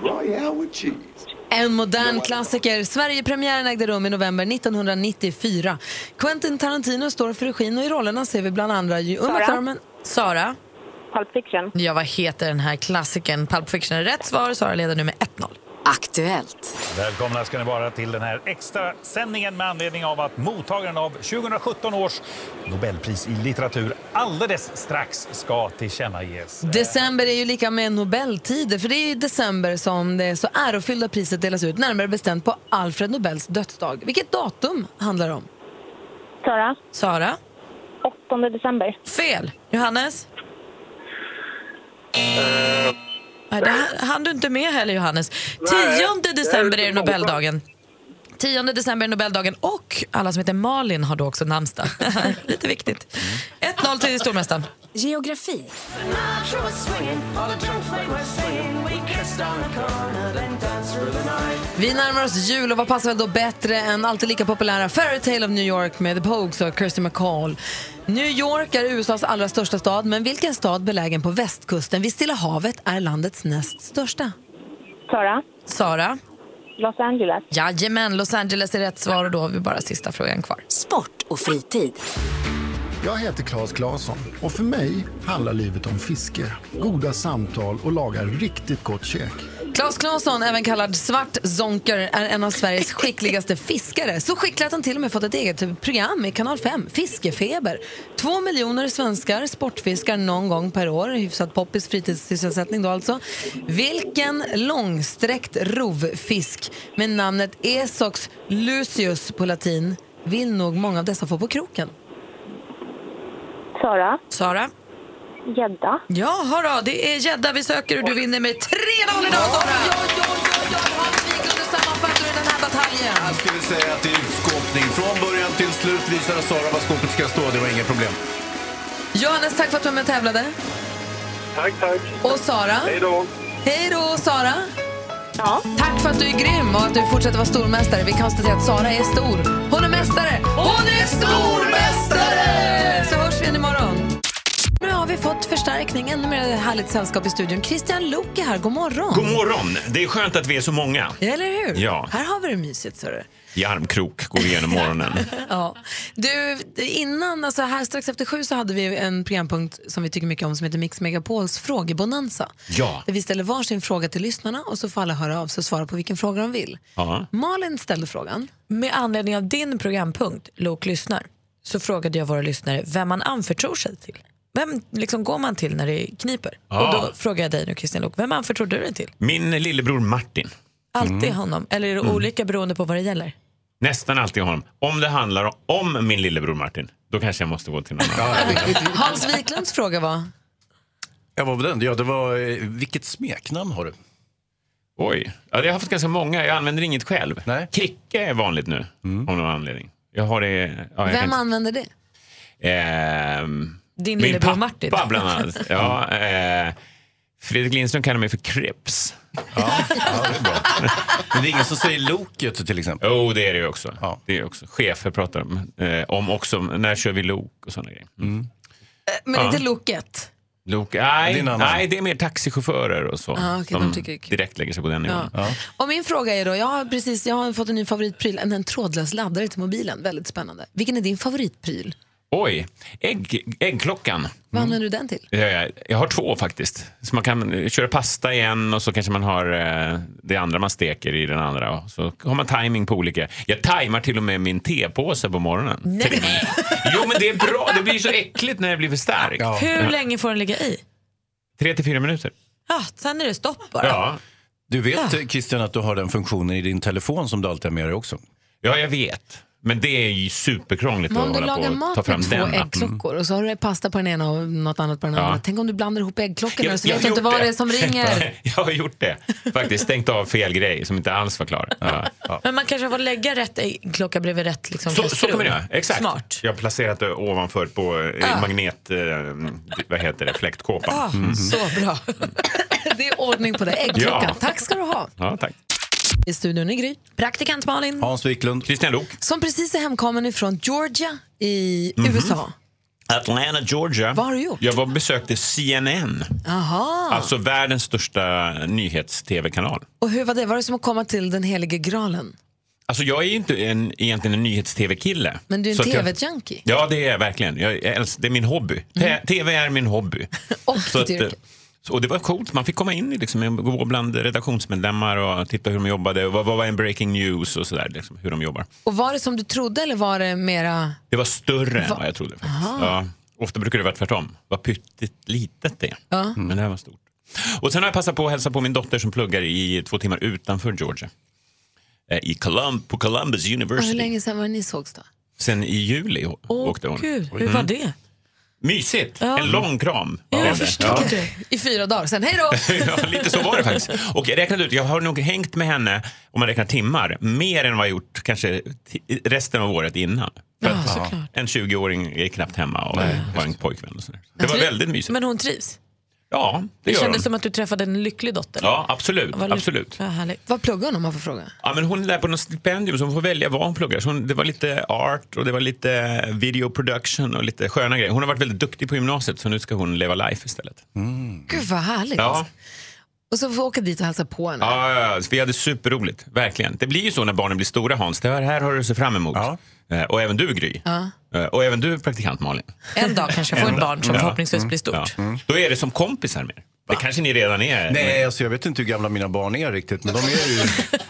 S14: Royale with cheese.
S2: En modern klassiker. Sverigepremiären ägde rum i november 1994. Quentin Tarantino står för regin och i rollerna ser vi bland andra Uma
S3: Sara?
S2: Thurman.
S3: Sara?
S5: Pulp Fiction.
S3: Ja, vad heter den här klassikern? Pulp Fiction är rätt svar. Sara leder nu med 1-0.
S12: Aktuellt.
S15: Välkomna ska ni vara till den här extra sändningen med anledning av att mottagaren av 2017 års Nobelpris i litteratur alldeles strax ska tillkännages.
S2: December är ju lika med Nobeltider, för det är i december som det så ärofyllda priset delas ut, närmare bestämt på Alfred Nobels dödsdag. Vilket datum handlar det om?
S5: Sara?
S3: Sara?
S5: 8 december.
S3: Fel. Johannes? Nej, det hann- du inte med heller, Johannes. 10 december är Nobeldagen. 10 december är Nobeldagen och alla som heter Malin har då också namnsdag. <laughs> Lite viktigt. 1-0 till stormästaren.
S12: Geografi.
S2: Vi närmar oss jul och vad passar väl då bättre än alltid lika populära Fairytale of New York med The Pogues och Kirsty McCall. New York är USAs allra största stad, men vilken stad belägen på västkusten vid Stilla havet är landets näst största?
S5: Sara?
S3: Sara?
S5: Los Angeles.
S3: Jajamän, Los Angeles är rätt svar och då har vi bara sista frågan kvar.
S12: Sport och fritid.
S16: Jag heter Claes Claesson och för mig handlar livet om fiske, goda samtal och laga riktigt gott käk.
S2: Claes Claesson, även kallad Svart Zonker, är en av Sveriges <laughs> skickligaste fiskare. Så skicklig att han till och med fått ett eget program i Kanal 5, Fiskefeber. Två miljoner svenskar sportfiskar någon gång per år, hyfsat poppis fritidssysselsättning då alltså. Vilken långsträckt rovfisk med namnet Esox lucius på latin vill nog många av dessa få på kroken?
S5: Sara?
S3: Sara?
S5: Gädda.
S3: Ja, då, det är gädda vi söker och du vinner med 3-0 idag, Sara!
S4: Jag skulle säga att det är skåpning. Från början till slut visade Sara var skåpet ska stå. Det var inget problem.
S2: Johannes, tack för att du var med och tävlade.
S13: Tack, tack.
S2: Och Sara?
S13: Hej då.
S2: Hej då, Sara! Ja. Tack för att du är grym och att du fortsätter vara stormästare. Vi konstaterar att Sara är stor. Hon är mästare! Hon är stormästare! Så hörs vi igen imorgon. Fått förstärkning, ännu mer härligt sällskap i studion. Christian Luuk är här, god morgon.
S17: God morgon! Det är skönt att vi är så många.
S2: Eller hur?
S17: Ja.
S2: Här har vi det mysigt, så du.
S17: I armkrok går vi igenom morgonen. <laughs>
S2: Ja. Du, innan, alltså här strax efter sju så hade vi en programpunkt som vi tycker mycket om som heter Mix Megapols frågebonanza.
S17: Ja.
S2: Där vi ställer varsin fråga till lyssnarna och så får alla höra av sig och svara på vilken fråga de vill.
S17: Ja.
S2: Malin ställde frågan.
S3: Med anledning av din programpunkt, Lok lyssnar, så frågade jag våra lyssnare vem man anförtror sig till. Vem liksom går man till när det kniper?
S17: Ja.
S3: Och då frågar jag dig nu Christian Lok, vem anförtror du dig till?
S17: Min lillebror Martin.
S3: Alltid
S17: Mm.
S3: honom? Eller är det
S17: Mm.
S3: olika beroende på vad det gäller?
S17: Nästan alltid honom. Om det handlar om min lillebror Martin, då kanske jag måste gå till någon annan.
S2: Hans Wiklunds fråga var?
S4: Ja, vad var den? Ja, det var, eh, vilket smeknamn har du?
S17: Oj, ja, jag har haft ganska många. Jag använder inget själv. Nej. Kricke är vanligt nu,
S4: Mm.
S17: av någon anledning. Jag har det... Ja, jag
S2: Vem
S17: kan inte-
S2: använder det?
S17: Ehm,
S3: Din
S17: min
S3: lillebror
S17: pappa
S3: Martin.
S17: bland annat. <laughs> Ja, eh, Fredrik Lindström kallar mig för Crips.
S4: Men det är ingen som säger loket till exempel?
S17: Jo, det är det ju också. Det är också. Chefer pratar om, eh, om också, när kör vi lok och sådana grejer.
S2: Men
S17: Ja.
S2: inte loket.
S17: Lok,
S4: Det är
S17: nej,
S4: annan.
S17: nej, det är mer taxichaufförer och så.
S2: Ah, de
S17: som
S2: det är
S17: direkt lägger sig på den nivån.
S2: Ja. Och min fråga är då, jag har precis jag har fått en ny favoritpryl, en, en trådlös laddare till mobilen. Väldigt spännande. Vilken är din favoritpryl?
S17: Oj, ägg, äggklockan.
S2: Vad använder du den till?
S17: Jag, jag har två faktiskt. Så man kan köra pasta i en och så kanske man har eh, det andra man steker i den andra. Och så har man timing på olika. Jag tajmar till och med min tepåse på morgonen.
S3: Nej.
S17: Jo men det är bra, det blir så äckligt när det blir för starkt.
S3: Hur länge får den ligga i?
S17: Tre till fyra minuter.
S3: Ja, sen är det stopp bara.
S17: Ja.
S4: Du vet eh, Christian att du har den funktionen i din telefon som du alltid har med dig också?
S17: Ja, jag vet. Men det är ju superkrångligt
S2: Men
S17: att
S2: om du
S17: hålla på och ta
S2: mat
S17: fram
S2: med två
S17: den. Mm.
S2: äggklockor och så har du pasta på den ena och något annat på den
S17: Ja.
S2: andra. Tänk om du blandar ihop äggklockorna
S17: Jag-
S2: så
S17: jag
S2: vet du inte
S17: gjort
S2: vad
S17: det.
S2: är som ringer. <laughs>
S17: Jag har gjort det. Faktiskt stängt av fel grej som inte alls var klar. <laughs> Ja. Ja.
S3: Men man kanske får lägga rätt äggklocka bredvid rätt liksom,
S17: Så, så
S3: kastrull.
S17: kan man göra. Exakt.
S3: Smart.
S17: Jag har placerat det ovanför på eh, magnet... Eh, vad heter det? Fläktkåpan.
S2: Ah,
S17: Mm.
S2: Så bra. <laughs> det är ordning på det. Äggklockan.
S17: Ja.
S2: Tack ska du ha.
S17: Ja, tack.
S2: I studion är Gry. Praktikant Malin.
S4: Hans Wiklund.
S17: Christian Lok.
S2: Som precis är hemkommen ifrån Georgia i
S17: Mhm.
S2: USA.
S17: Atlanta, Georgia.
S2: Vad har du gjort?
S17: Jag var besökte CNN.
S2: Aha.
S17: Alltså världens största nyhets-tv-kanal.
S2: Och hur var det? Var det som att komma till den helige graalen?
S17: Alltså jag är inte en, egentligen en nyhets-tv-kille.
S2: Men du är en
S17: jag-
S2: tv-junkie.
S17: Ja, det är jag verkligen. Jag älskar, det är min hobby. Te- TV är min hobby. <laughs>
S2: Och
S17: Så
S2: ditt
S17: att,
S2: yrke.
S17: Och det var coolt. Man fick komma in liksom, gå bland redaktionsmedlemmar och titta hur de jobbade. Och vad, vad var en breaking news och sådär. Liksom, hur de jobbar.
S2: Och var det som du trodde eller var det mera...
S17: Det var större än
S2: Va-
S17: vad jag trodde. Ja, ofta brukar det vara tvärtom. Vad pyttigt litet det är.
S2: Ja.
S17: Men det här var stort. Och sen har jag passat på att hälsa på min dotter som pluggar i två timmar utanför Georgia. Eh, I Colum- på Columbus
S2: Hur
S17: University.
S2: länge sedan var det ni sågs då?
S17: Sen i juli
S3: Åh,
S17: åkte hon.
S3: gud. Hur
S17: Mm.
S3: var det?
S17: Mysigt.
S3: Ja.
S17: En lång kram.
S3: Ja, jag förstår det.
S2: I fyra dagar, sen hej då! <laughs>
S17: ja, lite så var det faktiskt. Och jag räknade ut, jag har nog hängt med henne, om man räknar timmar, mer än vad jag gjort kanske resten av året innan. För
S3: Ja,
S17: en 20-åring är knappt hemma och har en pojkvän. Och sådär. Det var väldigt mysigt.
S3: Men hon trivs?
S17: Ja, det
S3: Det
S17: gör
S3: kändes
S17: hon.
S3: som att du träffade en lycklig dotter.
S17: Ja, absolut.
S3: Vad ly-
S17: absolut.
S3: Ja, härligt.
S2: Vad pluggar hon om man får fråga?
S17: Ja, men hon är där på något stipendium så hon får välja vad hon pluggar. Så hon, det var lite art och det var lite video production och lite sköna grejer. Hon har varit väldigt duktig på gymnasiet så nu ska hon leva life istället.
S2: Gud vad härligt.
S17: Ja.
S2: Och så får vi åka dit och hälsa på henne.
S17: Ja, ja, ja, vi hade superroligt. Verkligen. Det blir ju så när barnen blir stora Hans. Det här, här har du se fram emot. Eh, Och även du Gry.
S2: Ja.
S17: Eh, Och även du praktikant Malin.
S3: En dag kanske jag får
S17: En
S3: ett barn som
S17: Ja.
S3: förhoppningsvis blir stort.
S17: Ja. Då är det som kompisar mer. Det kanske ni redan är.
S4: Nej, alltså jag vet inte hur gamla mina barn är riktigt, men de är ju <laughs>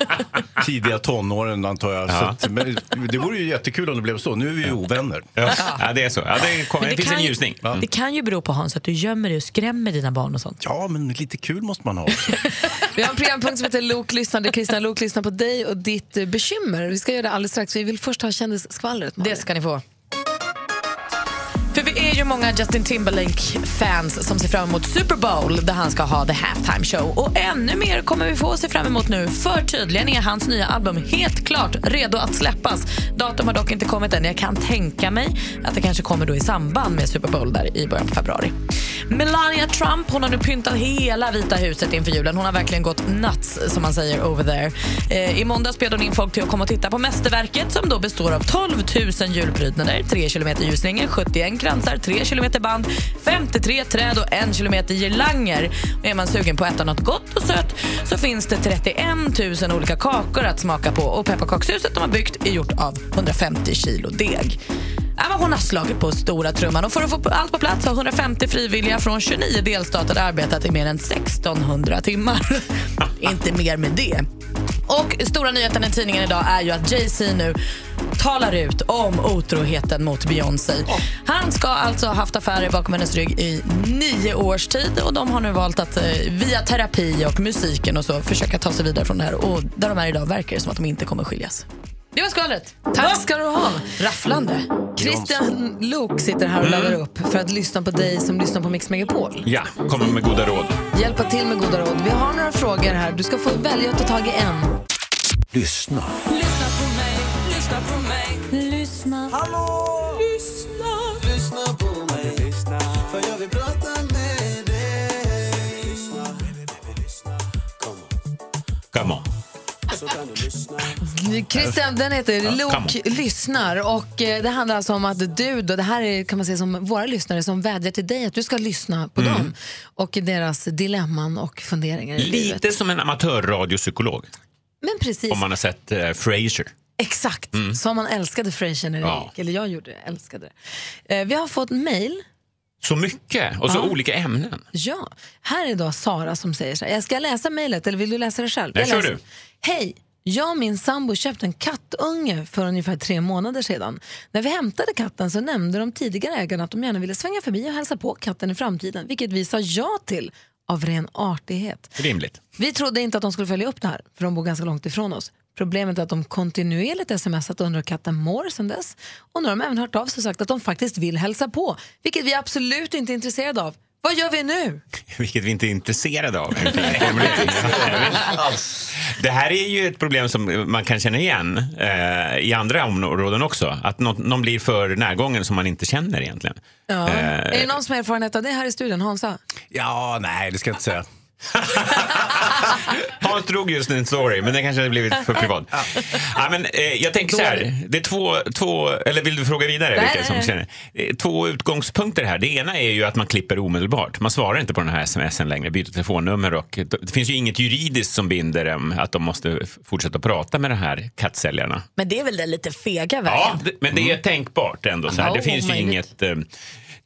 S4: tidiga <laughs> tonåren antar jag. Så
S17: Ja.
S4: att, men det vore ju jättekul om det blev så. Nu är vi ju ovänner.
S17: Ja, ja det är så. Ja, det, kom,
S3: Men
S17: det, finns en
S3: kan ju-
S17: ljusning.
S3: Det kan ju bero på Hans att du gömmer dig och skrämmer dina barn och sånt.
S4: Ja, men lite kul måste man ha också. <laughs>
S2: Vi har en programpunkt som heter Lok lyssnar, där Christian Lok lyssnar på dig och ditt bekymmer. Vi ska göra det alldeles strax. Vi vill först ha kändisskvallret.
S3: Det ska ni få. Är ju många Justin Timberlake-fans som ser fram emot Super Bowl där han ska ha the halftime show. Och ännu mer kommer vi få se fram emot nu för tydligen är hans nya album helt klart redo att släppas. Datum har dock inte kommit än. Jag kan tänka mig att det kanske kommer då i samband med Super Bowl där i början på februari. Melania Trump hon har nu pyntat hela Vita huset inför julen. Hon har verkligen gått nuts som man säger over there. Eh, I måndags bjöd hon in folk till att komma och titta på mästerverket som då består av 12 000 julprydnader, 3 km ljusslingor, 71 kransar, 3 km band, 53 träd och 1 km girlanger. Är man sugen på att äta något gott och sött så finns det 31 000 olika kakor att smaka på och pepparkakshuset de har byggt är gjort av 150 kilo deg. Hon har slagit på stora trumman och för att få allt på plats har 150 frivilliga från 29 delstater arbetat i mer än 1600 timmar. <laughs> Inte mer med det. Och stora nyheten i tidningen idag är ju att Jay-Z nu talar ut om otroheten mot Beyoncé. Han ska alltså ha haft affärer bakom hennes rygg i nio års tid och de har nu valt att eh, via terapi och musiken och så försöka ta sig vidare från det här. Och där de är idag verkar det som att de inte kommer skiljas. Det var skvallret.
S2: Tack ska du ha.
S3: Rafflande.
S2: Christian Lok sitter här och laddar upp för att lyssna på dig som lyssnar på Mix Megapol.
S17: Ja, kommer med goda råd.
S2: Hjälpa till med goda råd. Vi har några frågor här. Du ska få välja att ta tag i en.
S18: Lyssna.
S19: Lyssna på mig, lyssna på mig. Lyssna. Hallå! Lyssna.
S2: Christian, den heter
S17: Ja,
S2: Lok lyssnar och eh, det handlar alltså om att du då, det här är kan man säga som våra lyssnare som vädjar till dig att du ska lyssna på
S17: Mm.
S2: dem och deras dilemman och funderingar i livet.
S17: Lite som en amatörradiopsykolog.
S2: Men precis,
S17: Om man har sett uh, Frasier.
S2: exakt
S17: Mm.
S2: som man älskade Frasier när det
S17: Ja.
S2: gick, eller jag gjorde det, älskade det. Eh, Vi har fått mail
S17: Så mycket och så
S2: Ja.
S17: olika ämnen.
S2: Ja, här är då Sara som säger så här. Jag ska läsa mejlet eller vill du läsa det själv?
S17: Nej,
S2: Jag
S17: kör du.
S2: Hej! Jag och min sambo köpte en kattunge för ungefär tre månader sedan. När vi hämtade katten så nämnde de tidigare ägarna att de gärna ville svänga förbi och hälsa på katten i framtiden, vilket vi sa ja till av ren artighet.
S17: Rimligt.
S2: Vi trodde inte att de skulle följa upp det här, för de bor ganska långt ifrån oss. Problemet är att de kontinuerligt smsat och undrar hur katten mår sedan dess. Och nu har de även hört av sig och sagt att de faktiskt vill hälsa på, vilket vi absolut inte är intresserade av. Vad gör vi nu? <laughs>
S17: Vilket vi inte är intresserade av. Det här är ju ett problem som man kan känna igen eh, i andra områden också. Att någon, någon blir för närgången som man inte känner egentligen.
S2: Ja.
S17: Eh,
S2: Är det någon som har erfarenhet av det här i studion? Hansa?
S4: Ja, nej, det ska jag inte säga. <laughs>
S17: Hans drog just en story, men den kanske hade blivit för privat. Ja, men, eh, jag tänker så här, det är två, två, eller vill du fråga vidare?
S2: Nej,
S17: vilka som känner? Eh, Två utgångspunkter här. Det ena är ju att man klipper omedelbart. Man svarar inte på den här smsen längre, byter telefonnummer och det finns ju inget juridiskt som binder dem att de måste fortsätta prata med de här kattsäljarna.
S3: Men det är väl den lite fega vägen?
S17: Ja, det, men det är tänkbart ändå. Så här.
S3: Ja,
S17: Det finns ju inget... eh,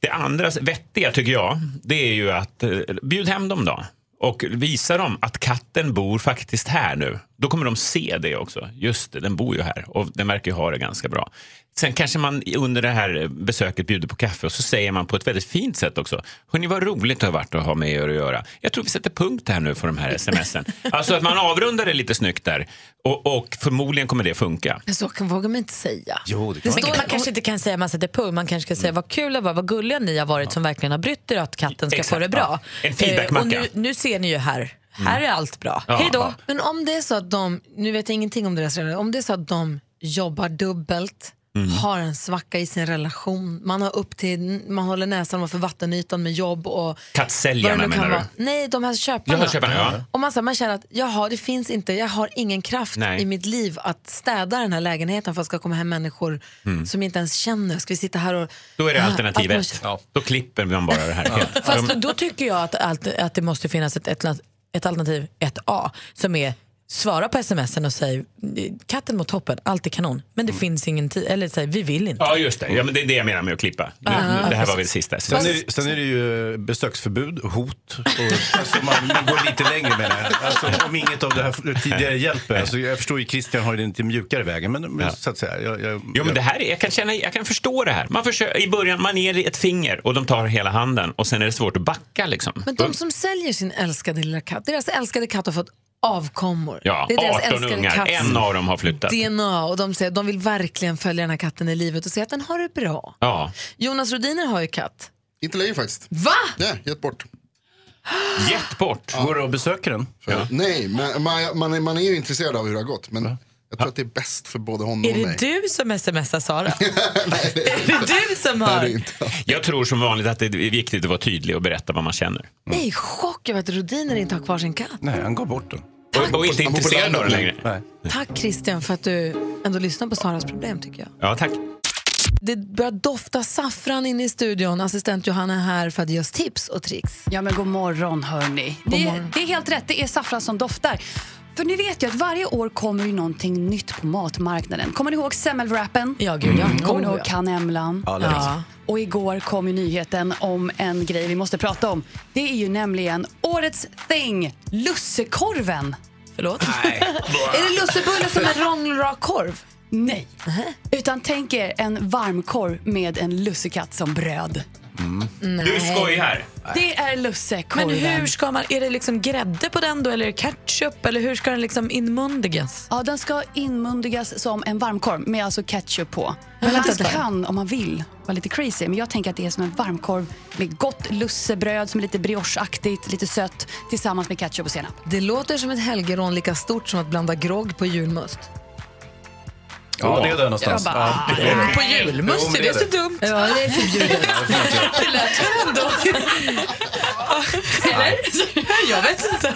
S17: Det andra vettiga tycker jag, det är ju att eh, bjud hem dem då. Och visa dem att katten bor faktiskt här nu. Då kommer de se det också. Just det, den bor ju här och den verkar ju ha det ganska bra. Sen kanske man under det här besöket bjuder på kaffe och så säger man på ett väldigt fint sätt också. Hörni, vad roligt det har varit att ha med er att göra. Jag tror vi sätter punkt här nu för de här smsen. <laughs> Alltså att man avrundar det lite snyggt där och, och förmodligen kommer det funka.
S2: Men så kan, vågar man inte säga.
S17: Jo, det
S3: Men man kanske inte kan säga att man sätter punkt, man kanske ska säga vad kul det var, vad gulliga ni har varit som verkligen har brytt er att katten ska
S17: Exakt,
S3: få det bra.
S17: ja. En feedbackmacka.
S3: Eh, och nu, nu ser ni ju här, här är allt bra.
S17: Ja,
S3: Hej då.
S17: ja.
S2: Men om det är så att de, nu vet jag ingenting om deras relation, om det är så att de jobbar dubbelt,
S17: Mm.
S2: har en svacka i sin relation, man har upp till, man håller näsan ovanför vattenytan med jobb och
S17: Kattsäljarna menar
S2: vara.
S17: du?
S2: Nej, de här köparna.
S17: Jaha, köparna, ja.
S2: Och man, så här, man känner att jaha, det finns inte, jag har ingen kraft
S17: Nej.
S2: i mitt liv att städa den här lägenheten för att det ska komma hem människor
S17: Mm.
S2: som inte ens känner. Ska vi sitta här och...
S17: Då är det
S2: Ah,
S17: alternativ ett. Då klipper man bara det här helt.
S3: Fast då tycker jag att, allt, att det måste finnas ett, ett, ett alternativ 1A som är svara på smsen och säg katten mot toppen, allt är kanon. Men det finns ingen tid, eller säg vi vill inte.
S17: Ja, just det. Ja, men det är det jag menar med att klippa. Nu,
S3: Ah,
S17: det här var väl
S3: precis.
S17: sista.
S4: Sen är, sen är det ju besöksförbud, hot. Och, alltså man, man går lite längre med det. Alltså, om inget av det här tidigare hjälper. Alltså, jag förstår ju Christian har den lite mjukare vägen. Men, men så att säga, jag, jag,
S17: Jo, men det här är, jag, kan känna, jag kan förstå det här. Man försöker, I början man ger ett finger och de tar hela handen och sen är det svårt att backa. Liksom.
S2: Men de som säljer sin älskade lilla katt, deras älskade katt har fått avkommor.
S17: Ja,
S2: det är deras
S17: 18
S2: älskade
S17: ungar.
S2: katts
S17: En av dem har flyttat.
S2: DNA och de säger de vill verkligen följa den här katten i livet och se att den har det bra.
S17: Ja.
S2: Jonas Rodiner har ju katt.
S7: Inte längre faktiskt.
S2: Va?
S7: Nej, gett bort.
S17: Gett bort?
S4: Går du och besöker den?
S7: För, Nej, men man, man, är, man är ju intresserad av hur det har gått. Men jag tror att det är bäst för både honom
S3: Är
S7: och
S3: det
S7: mig.
S3: du som smsar Sara? <laughs> är det du som
S7: Nej,
S3: har...
S7: det är inte.
S17: Jag tror som vanligt att det är viktigt att vara tydlig och berätta vad man känner.
S2: Jag är i chock över att Rodiner inte har kvar sin katt.
S4: Nej, han gav bort den.
S17: Och, och inte
S7: Han bor på
S17: intresserad av det
S7: landet
S17: längre.
S4: Nej.
S2: Tack Christian för att du ändå lyssnar på Saras problem tycker jag.
S17: Ja, tack.
S2: Det börjar dofta saffran inne i studion. Assistent Johanna är här för att ge oss tips och tricks.
S18: Ja, men god morgon, hörni.
S2: God
S18: Det,
S2: morgon.
S18: det är helt rätt, det är saffran som doftar. För ni vet ju att varje år kommer ju någonting nytt på matmarknaden. Kommer ni ihåg semmelwrappen?
S3: Ja, gud ja.
S18: Kommer ni
S3: Oh,
S18: ihåg
S3: ja.
S18: kannemlan?
S4: Ja.
S3: Ja.
S18: Och igår kom ju nyheten om en grej vi måste prata om. Det är ju nämligen årets thing, lussekorven.
S3: Förlåt? <laughs>
S2: Är det lussebulle som en rångrak korv?
S18: Nej. Utan tänk er en varmkorv med en lussekatt som bröd.
S17: Du skojar.
S18: Det är
S3: Men
S18: lussekorven.
S3: hur ska man, är det liksom grädde på den då eller är det ketchup eller hur ska den liksom inmundigas?
S18: Ja, den ska inmundigas som en varmkorv med alltså ketchup på. Men
S3: vänta
S18: man
S3: tag.
S18: kan, om man vill, vara lite crazy. Men jag tänker att det är som en varmkorv med gott lussebröd som är lite briocheaktigt, lite sött tillsammans med ketchup och senap.
S2: Det låter som ett helgerån lika stort som att blanda grogg på julmust.
S4: Ja, det är där någonstans.
S18: Jag bara,
S4: ja, det är det.
S3: På julmust,
S4: det är
S3: så dumt?
S2: Ja, det är förbjudet.
S3: Det lät väl ändå... Eller? Jag vet inte.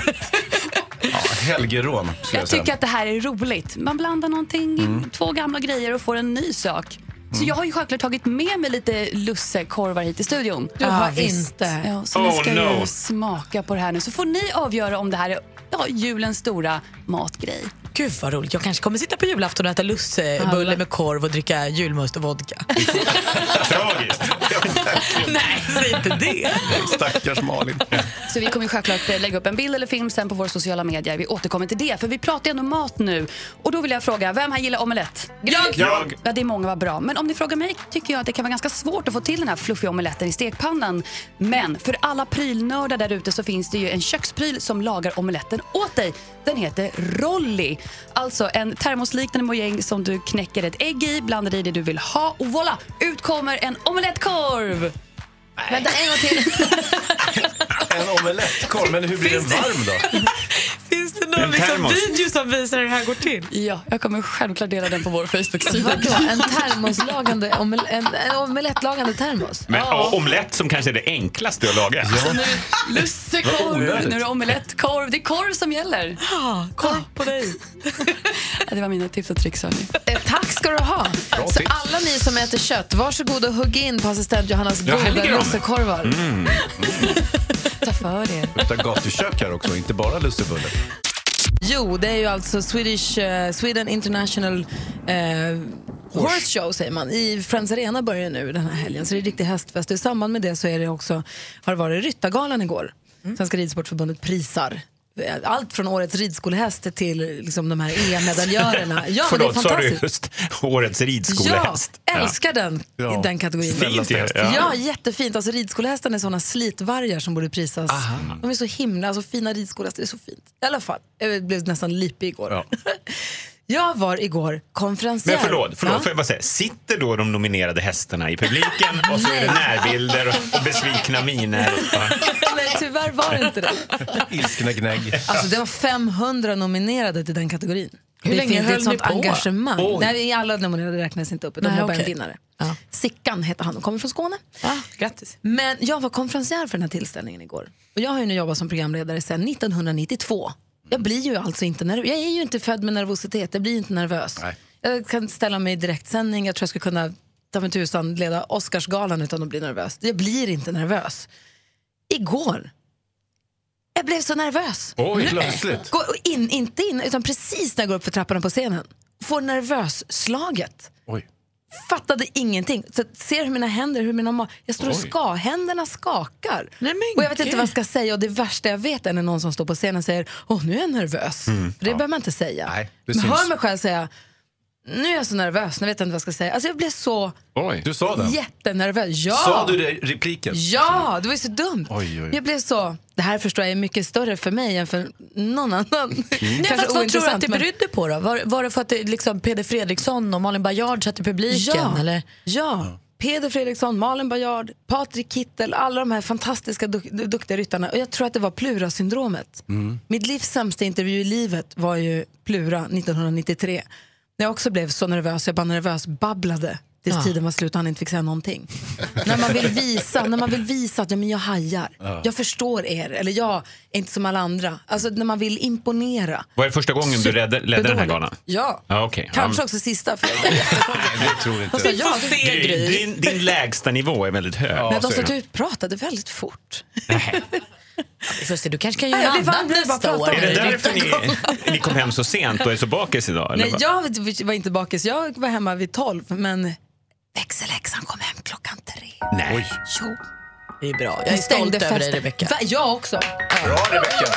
S4: Helgerån, skulle jag,
S18: Jag tycker att det här är roligt. Man blandar någonting,
S4: Mm.
S18: två gamla grejer och får en ny sak. Så jag har ju självklart tagit med mig lite lussekorvar hit i studion.
S2: Du har inte.
S18: Ja, så
S2: Oh,
S18: ni ska
S2: no.
S18: ju smaka på det här nu. Så får ni avgöra om det här är ja, julens stora matgrej.
S3: Gud vad roligt. Jag kanske kommer sitta på julafton och äta lussebulle med korv och dricka julmust och vodka. <laughs>
S17: Tragiskt.
S3: Nej, säg inte det.
S4: Stackars Malin.
S18: Så vi kommer ju självklart lägga upp en bild eller film sen på våra sociala medier. Vi återkommer till det, för vi pratar ju ändå mat nu. Och då vill jag fråga, vem här gillar omelett?
S3: Jag!
S17: Jag.
S18: Ja, det är många, vad bra. Men om ni frågar mig tycker jag att det kan vara ganska svårt att få till den här fluffiga omeletten i stekpannan. Men för alla prylnördar där ute så finns det ju en kökspryl som lagar omeletten åt dig. Den heter Rolly. Alltså en termosliknande mojäng som du knäcker ett ägg i, blandar i det du vill ha och voilà! Ut kommer en omelettkorv!
S2: Vänta, en gång till. <laughs>
S4: En omelettkorv, men hur blir den varm då? <laughs>
S3: Det någon liksom video som visar hur det här går till?
S18: Ja, jag kommer självklart dela den på vår Facebook-sida.
S2: En <laughs> termoslagande, omel, en, en omelettlagande termos?
S17: Men ja. omelett som kanske är det enklaste att laga.
S18: Så nu
S17: Vad
S18: lussekorv, nu är det omelettkorv. Det är korv som gäller.
S3: Ja, korv på dig. <laughs>
S18: Ja, det var mina tips och tricks. hörni.
S2: Eh, tack ska du ha.
S18: Bra
S2: Så
S18: tips.
S2: alla ni som äter kött, varsågod och hugg in på assistent Johannas
S4: Ja,
S2: goda lussekorvar.
S4: Mm.
S18: Ta för er.
S4: Luktar gatukök här också, inte bara lussebulle.
S2: Jo, det är ju alltså Swedish, eh, Sweden International eh, Horse Show säger man. I Friends Arena börjar nu den här helgen, så det är riktig hästfest. Och I samband med det så är det också, har det varit Ryttargalan igår. Svenska Ridsportförbundet prisar allt från årets ridskolehäst till liksom, de här EM-medaljörerna. Ja,
S17: Förlåt, <laughs>
S2: det är
S17: sa du
S2: fantastiskt.
S17: just årets ridskolehäst?
S2: Ja, älskar den,
S17: Ja.
S2: i den kategorin.
S17: Fint
S2: Ja.
S17: ja.
S2: jättefint. Alltså, ridskolehästen är såna slitvargar som borde prisas. De är så himla, alltså, fina ridskolehästar, det är så fint. I alla fall, jag blev nästan lipig igår. <laughs> Jag var igår konferencier.
S17: Men förlåt, förlåt
S2: Ja.
S17: får jag bara säga. Sitter då de nominerade hästarna i publiken och så är det närbilder och, besvikna miner? <laughs>
S2: tyvärr var det inte det. <laughs>
S4: Ilskna gnägg.
S2: Alltså, det var 500 nominerade till den kategorin.
S3: Hur
S2: det
S3: länge
S2: finns
S3: höll
S2: ett sånt
S3: ni på?
S2: engagemang.
S3: Oj.
S2: Nej, alla nominerade räknas inte upp. De
S3: Nej,
S2: har bara en vinnare. Sickan heter han och kommer från Skåne.
S3: Grattis.
S2: Men jag var konferencier för den här tillställningen igår. Och jag har ju nu jobbat som programledare sedan 1992. Jag blir ju alltså inte nervös. Jag är ju inte född med nervositet. Jag blir inte nervös. Jag kan ställa mig i direktsändning. Jag tror jag skulle kunna ta mig tusan leda Oscarsgalan utan att bli nervös. Jag blir inte nervös. Igår, jag blev så nervös.
S4: Oj,
S2: Nej.
S4: plötsligt.
S2: Gå in, inte in, utan precis när jag går upp för trapporna på scenen. Får nervös-slaget.
S4: Oj.
S2: Fattade ingenting. Så ser hur mina händer, hur mina ma- Jag står och
S3: Oj.
S2: ska, händerna skakar. och jag vet inte vad jag ska säga och det värsta jag vet är när någon som står på scenen säger åh nu är jag nervös.
S4: Mm,
S2: För det behöver man inte säga.
S4: Nej, det
S2: Men
S4: syns.
S2: hör mig själv säga nu är jag så nervös, nu vet jag inte vad jag ska säga. Alltså jag blev så
S4: Oj. Du sa
S2: jättenervös. Ja!
S4: Sa du det i repliken?
S2: Ja, det var ju så dumt.
S4: Oj, oj.
S2: Jag blev så, det här förstår jag är mycket större för mig än för någon annan. <laughs>
S3: Nej,
S2: Kanske
S3: fast vad tror du att det
S2: men-
S3: berodde på då? Var, var det för att det, liksom, Peder Fredriksson och Malin Baryard satt i publiken?
S2: Ja,
S3: Eller?
S2: ja. Peder Fredriksson, Malin Baryard, Patrik Kittel, alla de här fantastiska duk duktiga ryttarna. Och jag tror att det var Plura-syndromet. Mitt livs sämsta intervju i livet var ju Plura 1993. När jag också blev så nervös, jag bara nervös babblade tills
S3: Ja.
S2: tiden var slut och han inte fick säga någonting. när, man vill visa, när man vill visa att ja, men jag hajar,
S17: Ja.
S2: jag förstår er, eller jag är inte som alla andra. Alltså när man vill imponera.
S17: Var det första gången du ledde, ledde den här galan?
S2: Ja,
S17: Ja, okej.
S2: kanske
S17: Ja.
S2: också sista. För jag <laughs>
S4: Det tror inte.
S2: Fast jag-
S17: Du, din, din lägsta nivå är väldigt hög.
S2: Men de sa att du pratade väldigt fort.
S3: Vi får se, du kanske kan
S2: Nej,
S3: göra
S2: blir
S3: annat nästa år.
S17: Är det
S2: det.
S17: därför ni, ni kom hem så sent och är så bakis idag? eller
S2: Nej, jag var inte bakis. Jag var hemma vid tolv, men växelläxan kom hem klockan tre.
S17: Nej.
S2: Jo.
S3: Det är bra. Jag är stolt över dig.
S2: Va? Jag också.
S4: Bra, Rebecca.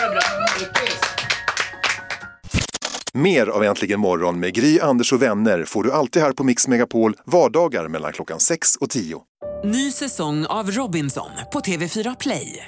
S8: Mer av Äntligen morgon med Gry, Anders och vänner får du alltid här på Mix Megapol vardagar mellan klockan 6 och 10.
S19: Ny säsong av Robinson på TV4 Play.